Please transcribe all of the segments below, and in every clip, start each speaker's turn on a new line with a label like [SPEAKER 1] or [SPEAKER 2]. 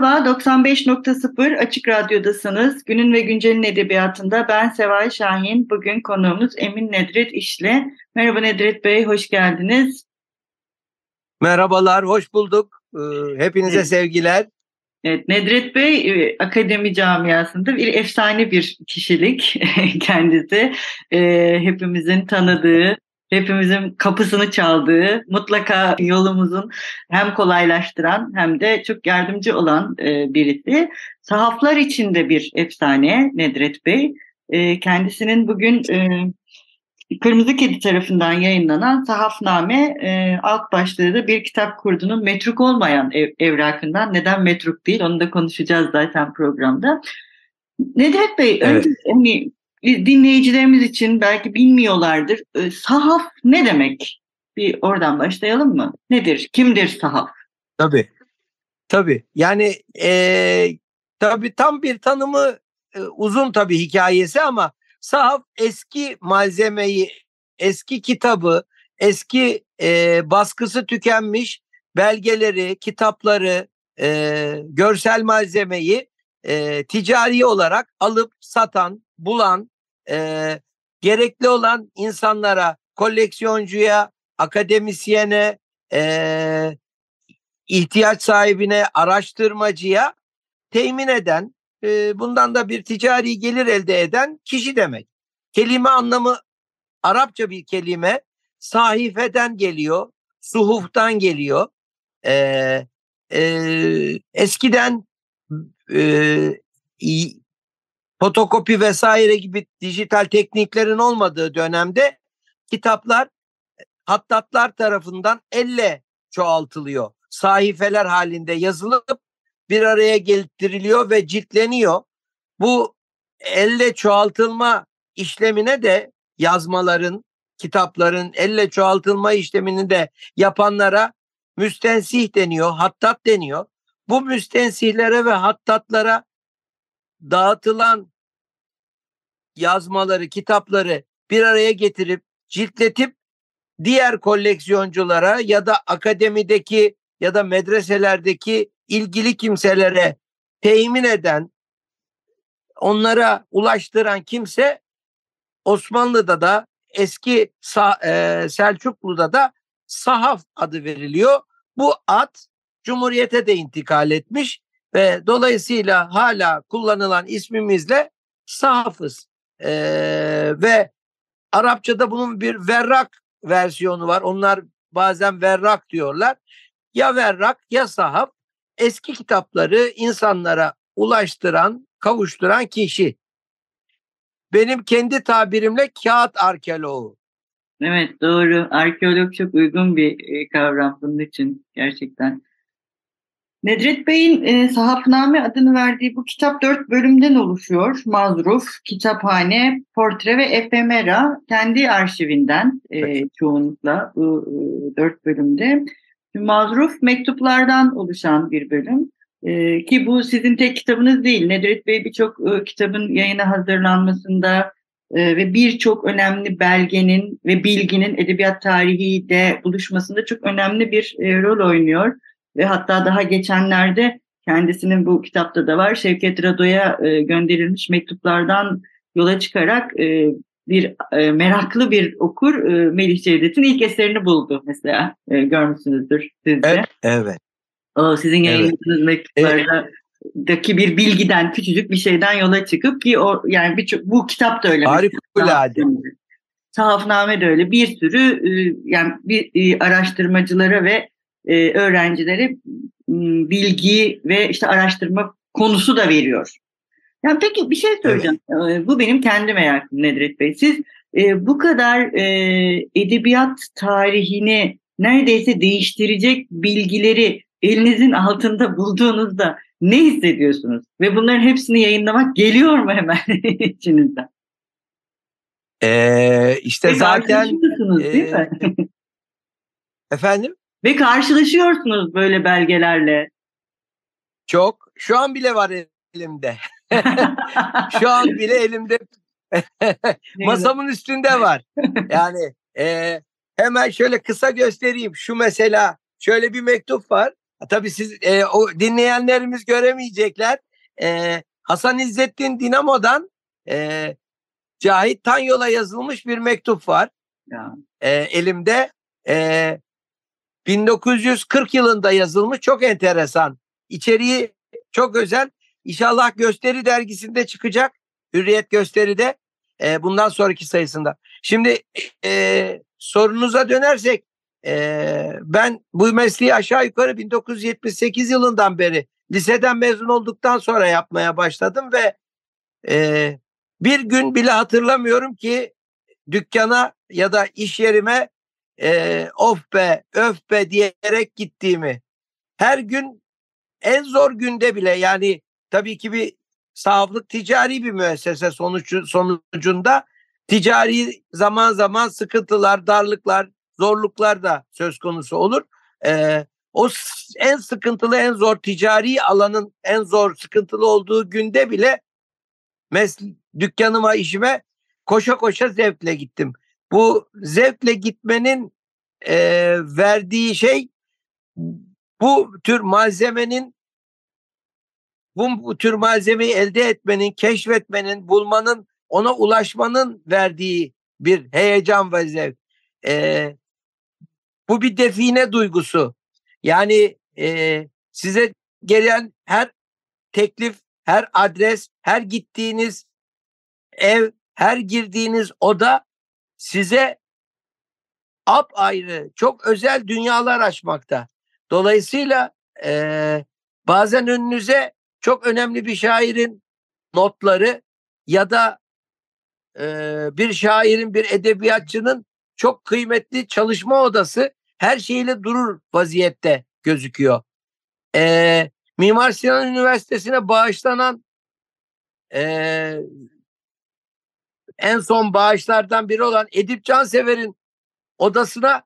[SPEAKER 1] Merhaba, 95.0 Açık Radyo'dasınız. Günün ve Güncel'in edebiyatında ben Seval Şahin. Bugün konuğumuz Emin Nedret İşle. Merhaba Nedret Bey, hoş geldiniz.
[SPEAKER 2] Merhabalar, hoş bulduk. Ee, Hepinize
[SPEAKER 1] Evet.
[SPEAKER 2] sevgiler.
[SPEAKER 1] Evet, Nedret Bey e, akademi camiasında bir efsane bir kişilik kendisi. E, hepimizin tanıdığı, hepimizin kapısını çaldığı, mutlaka yolumuzun hem kolaylaştıran hem de çok yardımcı olan e, birisi. Sahaflar içinde bir efsane Nedret Bey. E, kendisinin bugün e, Kırmızı Kedi tarafından yayınlanan Sahafname e, alt başlığı da bir kitap kurdunun metruk olmayan ev, evrakından. Neden metruk değil onu da konuşacağız zaten programda. Nedret Bey
[SPEAKER 2] Evet.
[SPEAKER 1] önce hani dinleyicilerimiz için belki bilmiyorlardır. E, sahaf ne demek? Bir oradan başlayalım mı? Nedir? Kimdir sahaf?
[SPEAKER 2] Tabii. Tabii. Yani eee tabii tam bir tanımı e, uzun tabii hikayesi ama sahaf eski malzemeyi, eski kitabı, eski e, baskısı tükenmiş belgeleri, kitapları, e, görsel malzemeyi e, ticari olarak alıp satan, bulan, e, gerekli olan insanlara, koleksiyoncuya, akademisyene, e, ihtiyaç sahibine, araştırmacıya temin eden, e, bundan da bir ticari gelir elde eden kişi demek. Kelime anlamı Arapça bir kelime, sahifeden geliyor, suhuftan geliyor. E, e, eskiden e, fotokopi vesaire gibi dijital tekniklerin olmadığı dönemde kitaplar hattatlar tarafından elle çoğaltılıyor. Sahifeler halinde yazılıp bir araya getiriliyor ve ciltleniyor. Bu elle çoğaltılma işlemine de yazmaların, kitapların elle çoğaltılma işlemini de yapanlara müstensih deniyor, hattat deniyor. Bu müstensihlere ve hattatlara dağıtılan yazmaları, kitapları bir araya getirip ciltletip diğer koleksiyonculara ya da akademideki ya da medreselerdeki ilgili kimselere temin eden, onlara ulaştıran kimse Osmanlı'da da eski e, Selçuklu'da da sahaf adı veriliyor. Bu ad Cumhuriyete de intikal etmiş ve dolayısıyla hala kullanılan ismimizle sahafız. E, ve Arapçada bunun bir verrak versiyonu var. Onlar bazen verrak diyorlar. Ya verrak ya sahaf eski kitapları insanlara ulaştıran, kavuşturan kişi. Benim kendi tabirimle kağıt arkeoloğu.
[SPEAKER 1] Evet doğru. Arkeolog çok uygun bir e, kavram bunun için gerçekten. Nedret Bey'in e, Sahafname adını verdiği bu kitap dört bölümden oluşuyor. Mazruf, Kitaphane, Portre ve Efemera kendi arşivinden e, çoğunlukla bu e, dört bölümde. Mazruf mektuplardan oluşan bir bölüm. E, ki bu sizin tek kitabınız değil. Nedret Bey birçok e, kitabın yayına hazırlanmasında e, ve birçok önemli belgenin ve bilginin edebiyat tarihiyle buluşmasında çok önemli bir e, rol oynuyor. Ve hatta daha geçenlerde kendisinin bu kitapta da var Şevket Rado'ya e, gönderilmiş mektuplardan yola çıkarak e, bir e, meraklı bir okur e, Melih Cevdet'in ilk eserini buldu mesela e, görmüşsünüzdür siz de.
[SPEAKER 2] Evet. evet.
[SPEAKER 1] O sizin
[SPEAKER 2] Evet.
[SPEAKER 1] yayınladığınız mektuplardaki bir bilgiden küçücük bir şeyden yola çıkıp ki o yani birçok bu kitap da öyle.
[SPEAKER 2] Harikulade.
[SPEAKER 1] Sahafname de öyle bir sürü e, yani bir e, araştırmacılara ve e, öğrencilere m, bilgi ve işte araştırma konusu da veriyor. Yani peki bir şey söyleyeceğim. E, Bu benim kendi merakım Nedret Bey. Siz e, bu kadar e, edebiyat tarihini neredeyse değiştirecek bilgileri elinizin altında bulduğunuzda ne hissediyorsunuz? Ve bunların hepsini yayınlamak geliyor mu hemen içinizden?
[SPEAKER 2] Ee, işte
[SPEAKER 1] Ve
[SPEAKER 2] zaten e,
[SPEAKER 1] mi?
[SPEAKER 2] efendim
[SPEAKER 1] Ve karşılaşıyorsunuz böyle belgelerle.
[SPEAKER 2] çok şu an bile var elimde. Şu an bile elimde masamın üstünde var. Yani e, hemen şöyle kısa göstereyim. Şu mesela şöyle bir mektup var. Tabii siz e, o dinleyenlerimiz göremeyecekler. E, Hasan İzzettin Dinamo'dan e, Cahit Tanyol'a yazılmış bir mektup var
[SPEAKER 1] Ya.
[SPEAKER 2] e, elimde. E, 1940 yılında yazılmış çok enteresan. İçeriği çok özel. İnşallah Gösteri dergisinde çıkacak. Hürriyet Gösteri'de e, bundan sonraki sayısında. Şimdi e, sorunuza dönersek e, ben bu mesleği aşağı yukarı 1978 yılından beri liseden mezun olduktan sonra yapmaya başladım ve e, bir gün bile hatırlamıyorum ki dükkana ya da iş yerime e, of be öf be diyerek gittiğimi. Her gün en zor günde bile yani tabii ki bir sahaflık ticari bir müessese sonucu, sonucunda ticari zaman zaman sıkıntılar, darlıklar, zorluklar da söz konusu olur. Ee, o en sıkıntılı, en zor ticari alanın en zor, sıkıntılı olduğu günde bile mes dükkanıma, işime koşa koşa zevkle gittim. Bu zevkle gitmenin e, verdiği şey bu tür malzemenin bu, bu tür malzemeyi elde etmenin, keşfetmenin, bulmanın, ona ulaşmanın verdiği bir heyecan ve zevk. E, bu bir define duygusu. Yani e, size gelen her teklif, her adres, her gittiğiniz ev, her girdiğiniz oda size apayrı, çok özel dünyalar açmakta. Dolayısıyla e, bazen önünüze çok önemli bir şairin notları ya da e, bir şairin, bir edebiyatçının çok kıymetli çalışma odası her şeyle durur vaziyette gözüküyor. E, Mimar Sinan Üniversitesi'ne bağışlanan e, en son bağışlardan biri olan Edip Cansever'in odasına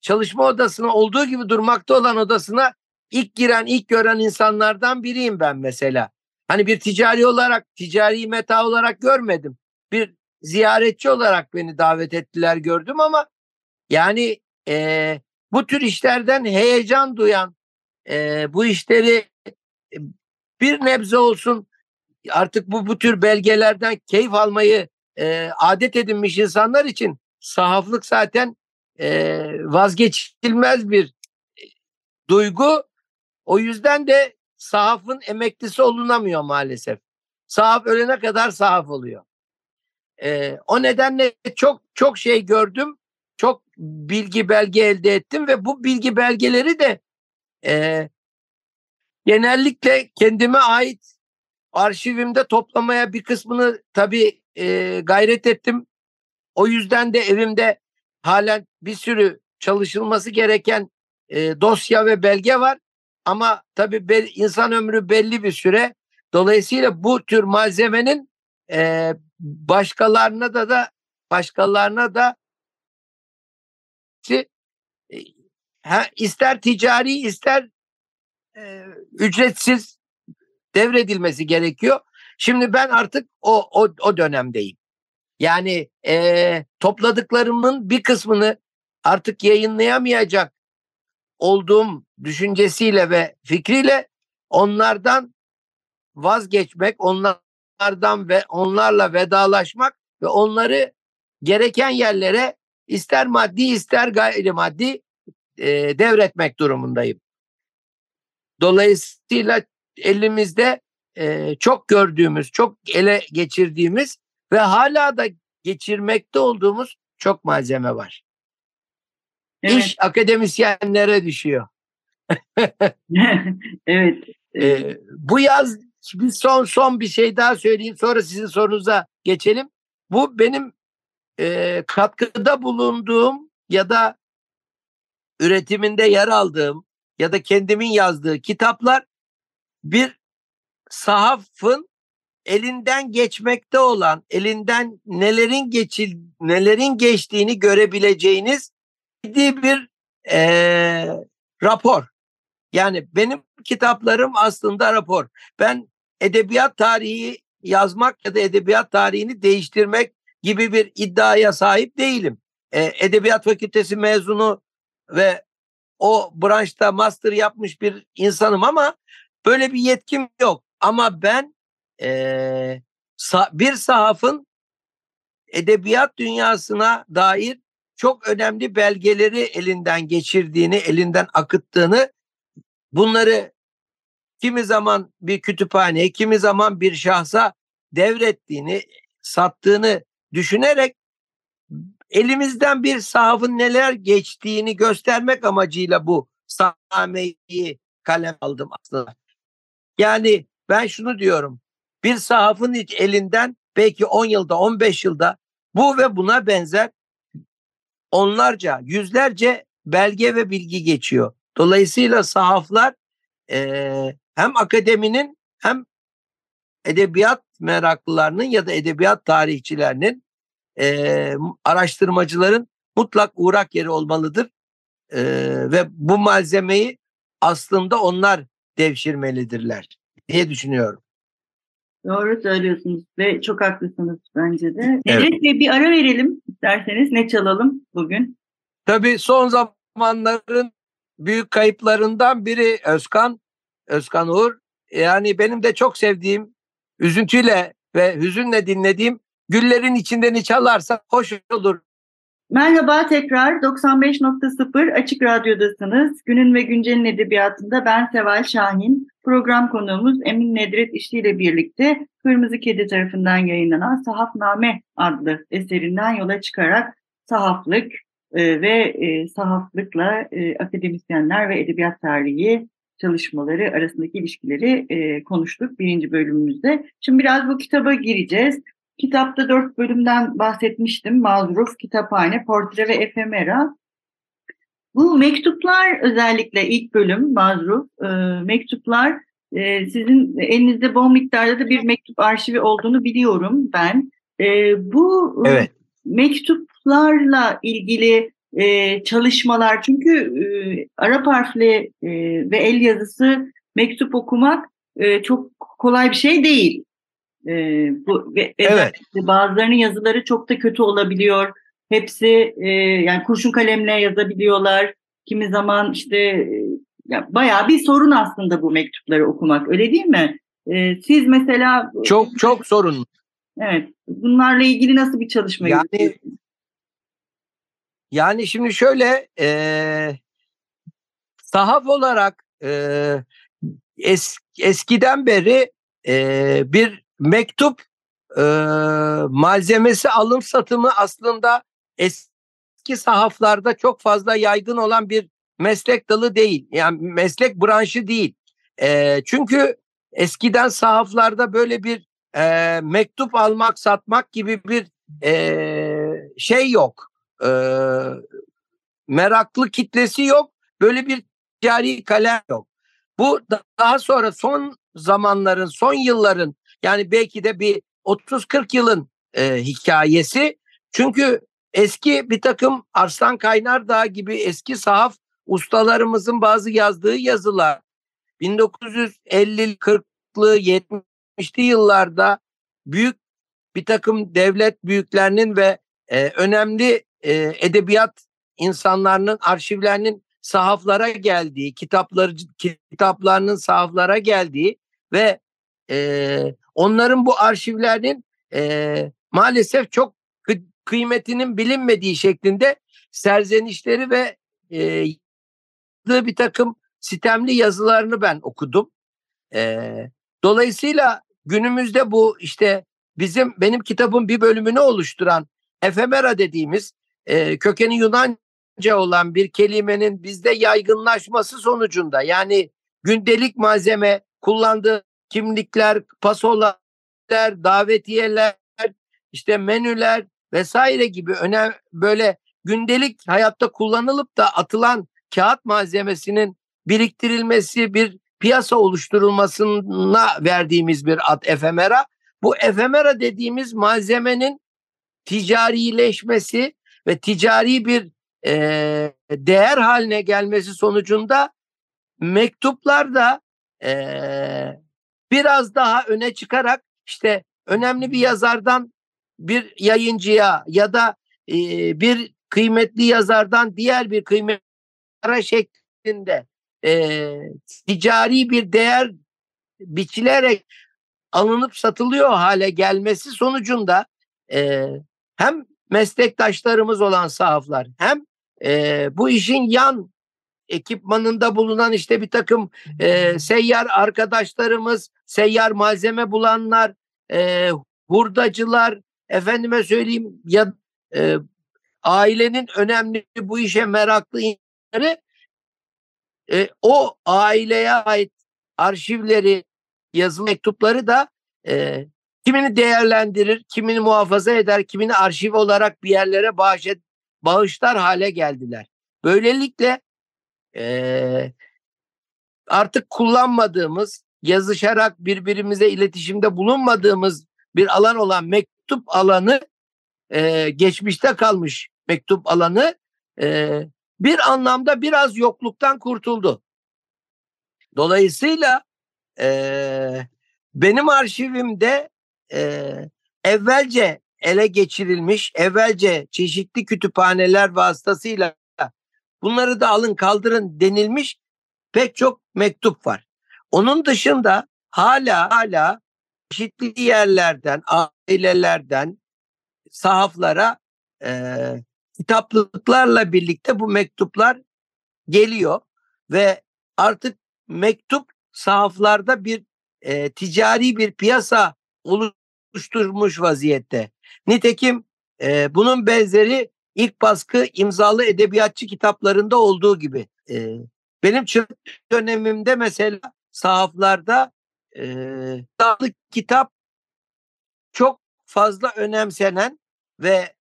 [SPEAKER 2] çalışma odasına olduğu gibi durmakta olan odasına ilk giren ilk gören insanlardan biriyim ben mesela. Hani bir ticari olarak ticari meta olarak görmedim. Bir ziyaretçi olarak beni davet ettiler gördüm ama yani e, bu tür işlerden heyecan duyan e, bu işleri bir nebze olsun artık bu bu tür belgelerden keyif almayı e, adet edinmiş insanlar için sahaflık zaten e, vazgeçilmez bir duygu. O yüzden de sahafın emeklisi olunamıyor maalesef. Sahaf ölene kadar sahaf oluyor. E, o nedenle çok çok şey gördüm. Çok bilgi belge elde ettim ve bu bilgi belgeleri de e, genellikle kendime ait arşivimde toplamaya bir kısmını tabii e, gayret ettim. O yüzden de evimde halen bir sürü çalışılması gereken e, dosya ve belge var. Ama tabii be- insan ömrü belli bir süre. Dolayısıyla bu tür malzemenin e, başkalarına da da başkalarına da e, ister ticari ister e, ücretsiz devredilmesi gerekiyor. Şimdi ben artık o o, o dönemdeyim. Yani e, topladıklarımın bir kısmını artık yayınlayamayacak olduğum düşüncesiyle ve fikriyle onlardan vazgeçmek, onlardan ve onlarla vedalaşmak ve onları gereken yerlere ister maddi ister gayrimaddi e, devretmek durumundayım. Dolayısıyla elimizde e, çok gördüğümüz, çok ele geçirdiğimiz ve hala da geçirmekte olduğumuz çok malzeme var.
[SPEAKER 1] Evet.
[SPEAKER 2] İş akademisyenlere düşüyor.
[SPEAKER 1] evet.
[SPEAKER 2] Ee, bu yaz bir son son bir şey daha söyleyeyim sonra sizin sorunuza geçelim. Bu benim e, katkıda bulunduğum ya da üretiminde yer aldığım ya da kendimin yazdığı kitaplar bir sahafın elinden geçmekte olan, elinden nelerin geçil nelerin geçtiğini görebileceğiniz bir e, rapor. Yani benim kitaplarım aslında rapor. Ben edebiyat tarihi yazmak ya da edebiyat tarihini değiştirmek gibi bir iddiaya sahip değilim. E, edebiyat fakültesi mezunu ve o branşta master yapmış bir insanım ama böyle bir yetkim yok. Ama ben e, bir sahafın edebiyat dünyasına dair çok önemli belgeleri elinden geçirdiğini, elinden akıttığını, bunları kimi zaman bir kütüphaneye, kimi zaman bir şahsa devrettiğini, sattığını düşünerek elimizden bir sahafın neler geçtiğini göstermek amacıyla bu sahameyi kalem aldım aslında. Yani ben şunu diyorum. Bir sahafın elinden belki 10 yılda 15 yılda bu ve buna benzer onlarca yüzlerce belge ve bilgi geçiyor. Dolayısıyla sahaflar e, hem akademinin hem edebiyat meraklılarının ya da edebiyat tarihçilerinin e, araştırmacıların mutlak uğrak yeri olmalıdır. E, ve bu malzemeyi aslında onlar devşirmelidirler diye düşünüyorum.
[SPEAKER 1] Doğru söylüyorsunuz ve çok haklısınız bence de. Evet. Bey bir ara verelim isterseniz. Ne çalalım bugün?
[SPEAKER 2] Tabii son zamanların büyük kayıplarından biri Özkan, Özkan Uğur. Yani benim de çok sevdiğim, üzüntüyle ve hüzünle dinlediğim Güllerin içinden çalarsa hoş olur.
[SPEAKER 1] Merhaba tekrar 95.0 Açık Radyo'dasınız. Günün ve Güncel'in edebiyatında ben Seval Şahin. Program konuğumuz Emin Nedret İşli ile birlikte Kırmızı Kedi tarafından yayınlanan Sahafname adlı eserinden yola çıkarak sahaflık e, ve e, sahaflıkla e, akademisyenler ve edebiyat tarihi çalışmaları arasındaki ilişkileri e, konuştuk birinci bölümümüzde. Şimdi biraz bu kitaba gireceğiz. Kitapta dört bölümden bahsetmiştim. Mazruf, Kitaphane, Portre ve Efemera. Bu mektuplar özellikle ilk bölüm Mazruf, e, mektuplar e, sizin elinizde bol miktarda da bir mektup arşivi olduğunu biliyorum ben. E, bu evet. mektuplarla ilgili e, çalışmalar çünkü e, Arap harfli e, ve el yazısı mektup okumak e, çok kolay bir şey değil. E, bu ve, evet. bazılarının yazıları çok da kötü olabiliyor. Hepsi e, yani kurşun kalemle yazabiliyorlar. Kimi zaman işte e, ya bayağı bir sorun aslında bu mektupları okumak. Öyle değil mi? E, siz mesela
[SPEAKER 2] çok çok sorun.
[SPEAKER 1] Evet. Bunlarla ilgili nasıl bir çalışma
[SPEAKER 2] yani, yapıyorsunuz? Yani şimdi şöyle e, sahaf olarak e, es, eskiden beri e, bir mektup e, malzemesi alım satımı aslında eski sahaflarda çok fazla yaygın olan bir meslek dalı değil. Yani meslek branşı değil. E, çünkü eskiden sahaflarda böyle bir e, mektup almak satmak gibi bir e, şey yok. E, meraklı kitlesi yok. Böyle bir ticari kalem yok. Bu daha sonra son zamanların, son yılların yani belki de bir 30-40 yılın e, hikayesi. Çünkü eski bir takım Arslan Kaynardağ gibi eski sahaf ustalarımızın bazı yazdığı yazılar 1950'li 40'lı 70'li yıllarda büyük bir takım devlet büyüklerinin ve e, önemli e, edebiyat insanlarının arşivlerinin sahaflara geldiği, kitapları kitaplarının sahaflara geldiği ve e, onların bu arşivlerinin e, maalesef çok kı- kıymetinin bilinmediği şeklinde serzenişleri ve e, bir takım sitemli yazılarını ben okudum. E, dolayısıyla günümüzde bu işte bizim benim kitabın bir bölümünü oluşturan efemera dediğimiz e, kökeni Yunanca olan bir kelimenin bizde yaygınlaşması sonucunda yani gündelik malzeme kullandığı kimlikler, pasolar, davetiyeler, işte menüler vesaire gibi önem böyle gündelik hayatta kullanılıp da atılan kağıt malzemesinin biriktirilmesi bir piyasa oluşturulmasına verdiğimiz bir ad efemera. Bu efemera dediğimiz malzemenin ticarileşmesi ve ticari bir e, değer haline gelmesi sonucunda mektuplar da e, biraz daha öne çıkarak işte önemli bir yazardan bir yayıncıya ya da e, bir kıymetli yazardan diğer bir kıymetli şeklinde e, ticari bir değer biçilerek alınıp satılıyor hale gelmesi sonucunda e, hem meslektaşlarımız olan sahaflar hem e, bu işin yan ekipmanında bulunan işte bir takım e, seyyar arkadaşlarımız, seyyar malzeme bulanlar, e, hurdacılar, efendime söyleyeyim ya e, ailenin önemli bu işe meraklı insanları e, o aileye ait arşivleri, yazılı mektupları da e, kimini değerlendirir, kimini muhafaza eder, kimini arşiv olarak bir yerlere bağış bağışlar hale geldiler. Böylelikle e, artık kullanmadığımız, yazışarak birbirimize iletişimde bulunmadığımız bir alan olan mektup alanı e, geçmişte kalmış mektup alanı e, bir anlamda biraz yokluktan kurtuldu. Dolayısıyla e, benim arşivimde e, evvelce ele geçirilmiş, evvelce çeşitli kütüphaneler vasıtasıyla bunları da alın kaldırın denilmiş pek çok mektup var. Onun dışında hala hala çeşitli yerlerden, ailelerden sahaflara e, kitaplıklarla birlikte bu mektuplar geliyor ve artık mektup sahaflarda bir e, ticari bir piyasa oluşturmuş vaziyette. Nitekim e, bunun benzeri ilk baskı imzalı edebiyatçı kitaplarında olduğu gibi. E, benim dönemimde mesela sahaflarda e, kitap çok fazla önemsenen ve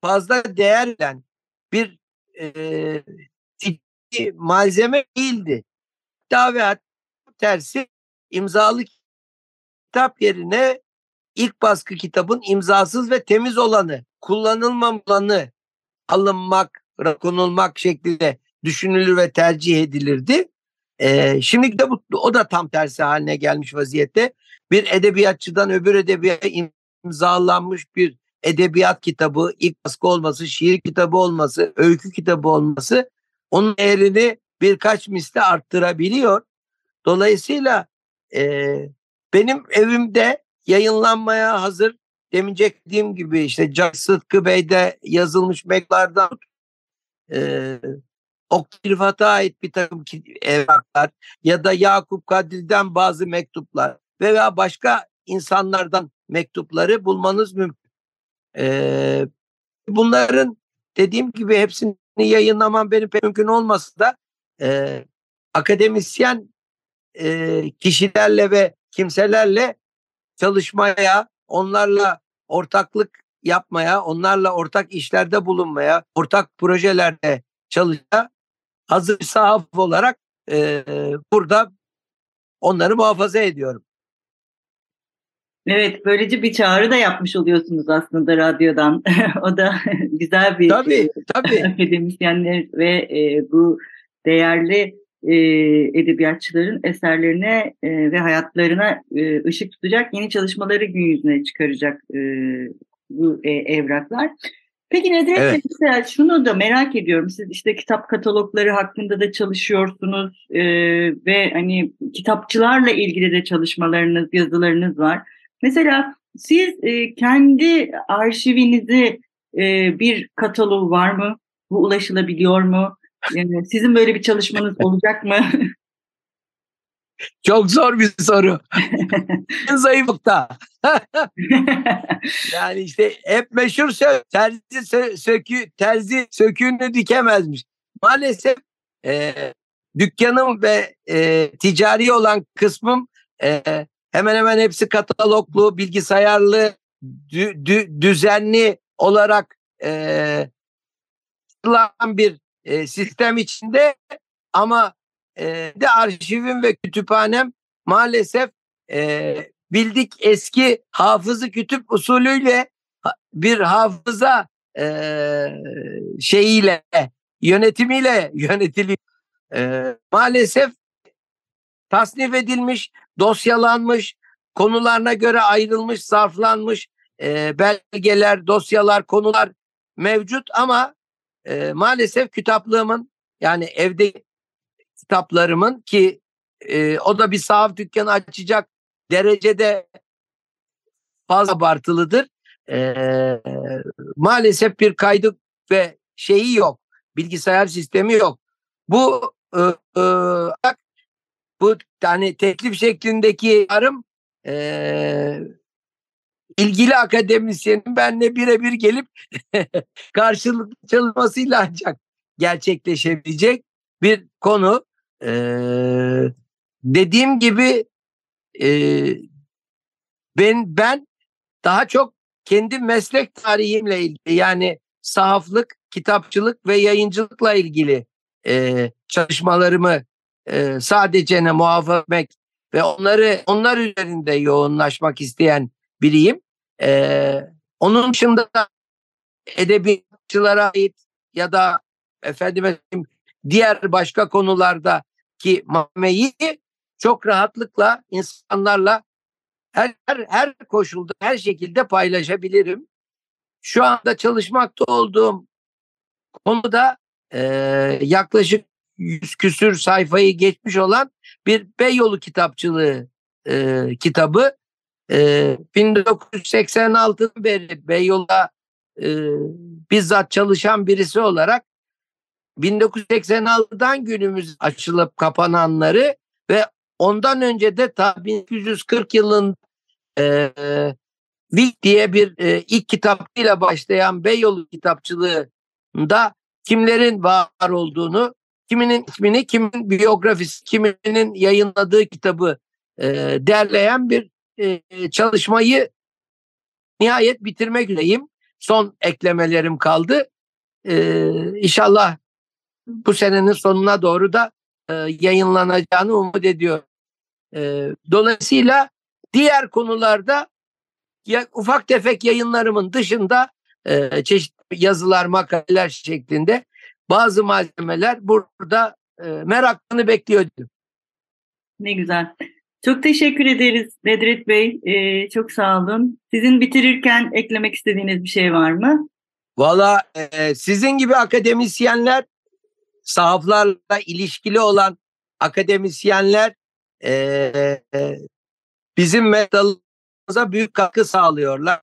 [SPEAKER 2] fazla değer veren bir e, malzeme değildi. Davet tersi imzalı kitap yerine ilk baskı kitabın imzasız ve temiz olanı, kullanılmamanı alınmak, konulmak şeklinde düşünülür ve tercih edilirdi. Ee, şimdi de bu, o da tam tersi haline gelmiş vaziyette. Bir edebiyatçıdan öbür edebiyata imzalanmış bir edebiyat kitabı, ilk baskı olması, şiir kitabı olması, öykü kitabı olması onun değerini birkaç misli arttırabiliyor. Dolayısıyla e, benim evimde yayınlanmaya hazır demince dediğim gibi işte Can Sıtkı Bey'de yazılmış mektuplardan e, Oktay ait bir takım evraklar ya da Yakup Kadri'den bazı mektuplar veya başka insanlardan mektupları bulmanız mümkün. E, bunların dediğim gibi hepsini yayınlamam benim pek mümkün olmasa da e, akademisyen e, kişilerle ve kimselerle çalışmaya, onlarla ortaklık yapmaya, onlarla ortak işlerde bulunmaya, ortak projelerde çalışmaya hazır sahaf olarak e, burada onları muhafaza ediyorum.
[SPEAKER 1] Evet, böylece bir çağrı da yapmış oluyorsunuz aslında radyodan. o da güzel bir
[SPEAKER 2] tabii, tabii.
[SPEAKER 1] akademisyenler ve e, bu değerli e, edebiyatçıların eserlerine e, ve hayatlarına e, ışık tutacak yeni çalışmaları gün yüzüne çıkaracak e, bu e, evraklar. Peki Nedret evet. mesela şunu da merak ediyorum. Siz işte kitap katalogları hakkında da çalışıyorsunuz e, ve hani kitapçılarla ilgili de çalışmalarınız, yazılarınız var. Mesela siz e, kendi arşivinizi e, bir katalog var mı? Bu ulaşılabiliyor mu? Yani sizin böyle bir çalışmanız olacak mı?
[SPEAKER 2] Çok zor bir soru. zayıflıkta. yani işte hep meşhur söz, terzi sö sökü terzi söküğünü dikemezmiş. Maalesef e, dükkanım ve e, ticari olan kısmım e, hemen hemen hepsi kataloglu, bilgisayarlı, dü, dü, düzenli olarak e, bir e, sistem içinde ama e, de arşivim ve kütüphanem maalesef e, bildik eski hafızı kütüp usulüyle bir hafıza e, şeyiyle yönetimiyle yönetiliyor. E, maalesef tasnif edilmiş, dosyalanmış, konularına göre ayrılmış, sarflanmış e, belgeler, dosyalar, konular mevcut ama e, maalesef kitaplığımın yani evde kitaplarımın ki e, o da bir sahaf dükkanı açacak derecede fazla abartılıdır. E, maalesef bir kaydı ve şeyi yok. Bilgisayar sistemi yok. Bu e, e, bu yani teklif şeklindeki yarım e, ilgili akademisyenin benle birebir gelip karşılıklı çalışmasıyla ancak gerçekleşebilecek bir konu. Ee, dediğim gibi e, ben ben daha çok kendi meslek tarihimle ilgili yani sahaflık, kitapçılık ve yayıncılıkla ilgili e, çalışmalarımı e, sadece ne muhafaza etmek ve onları onlar üzerinde yoğunlaşmak isteyen biriyim. E, onun dışında edebiyatçılara ait ya da efendime diğer başka konularda ki mameyi çok rahatlıkla insanlarla her, her, her koşulda her şekilde paylaşabilirim. Şu anda çalışmakta olduğum konuda e, yaklaşık yüz küsür sayfayı geçmiş olan bir Beyoğlu kitapçılığı e, kitabı. E, 1986'dan beri Beyoğlu'da e, bizzat çalışan birisi olarak 1986'dan günümüz açılıp kapananları ve ondan önce de ta 1940 yılın e, Wilk diye bir e, ilk kitapıyla başlayan Beyoğlu kitapçılığında kimlerin var olduğunu, kiminin ismini, kimin biyografisi, kiminin yayınladığı kitabı e, derleyen bir çalışmayı nihayet bitirmek üzereyim. Son eklemelerim kaldı. E, inşallah bu senenin sonuna doğru da yayınlanacağını umut ediyorum. Dolayısıyla diğer konularda ufak tefek yayınlarımın dışında çeşitli yazılar, makaleler şeklinde bazı malzemeler burada e, merakını.
[SPEAKER 1] Ne güzel. Çok teşekkür ederiz Nedret Bey. Ee, çok sağ olun. Sizin bitirirken eklemek istediğiniz bir şey var mı?
[SPEAKER 2] Valla e, sizin gibi akademisyenler sahaflarla ilişkili olan akademisyenler e, e, bizim metalımıza büyük katkı sağlıyorlar.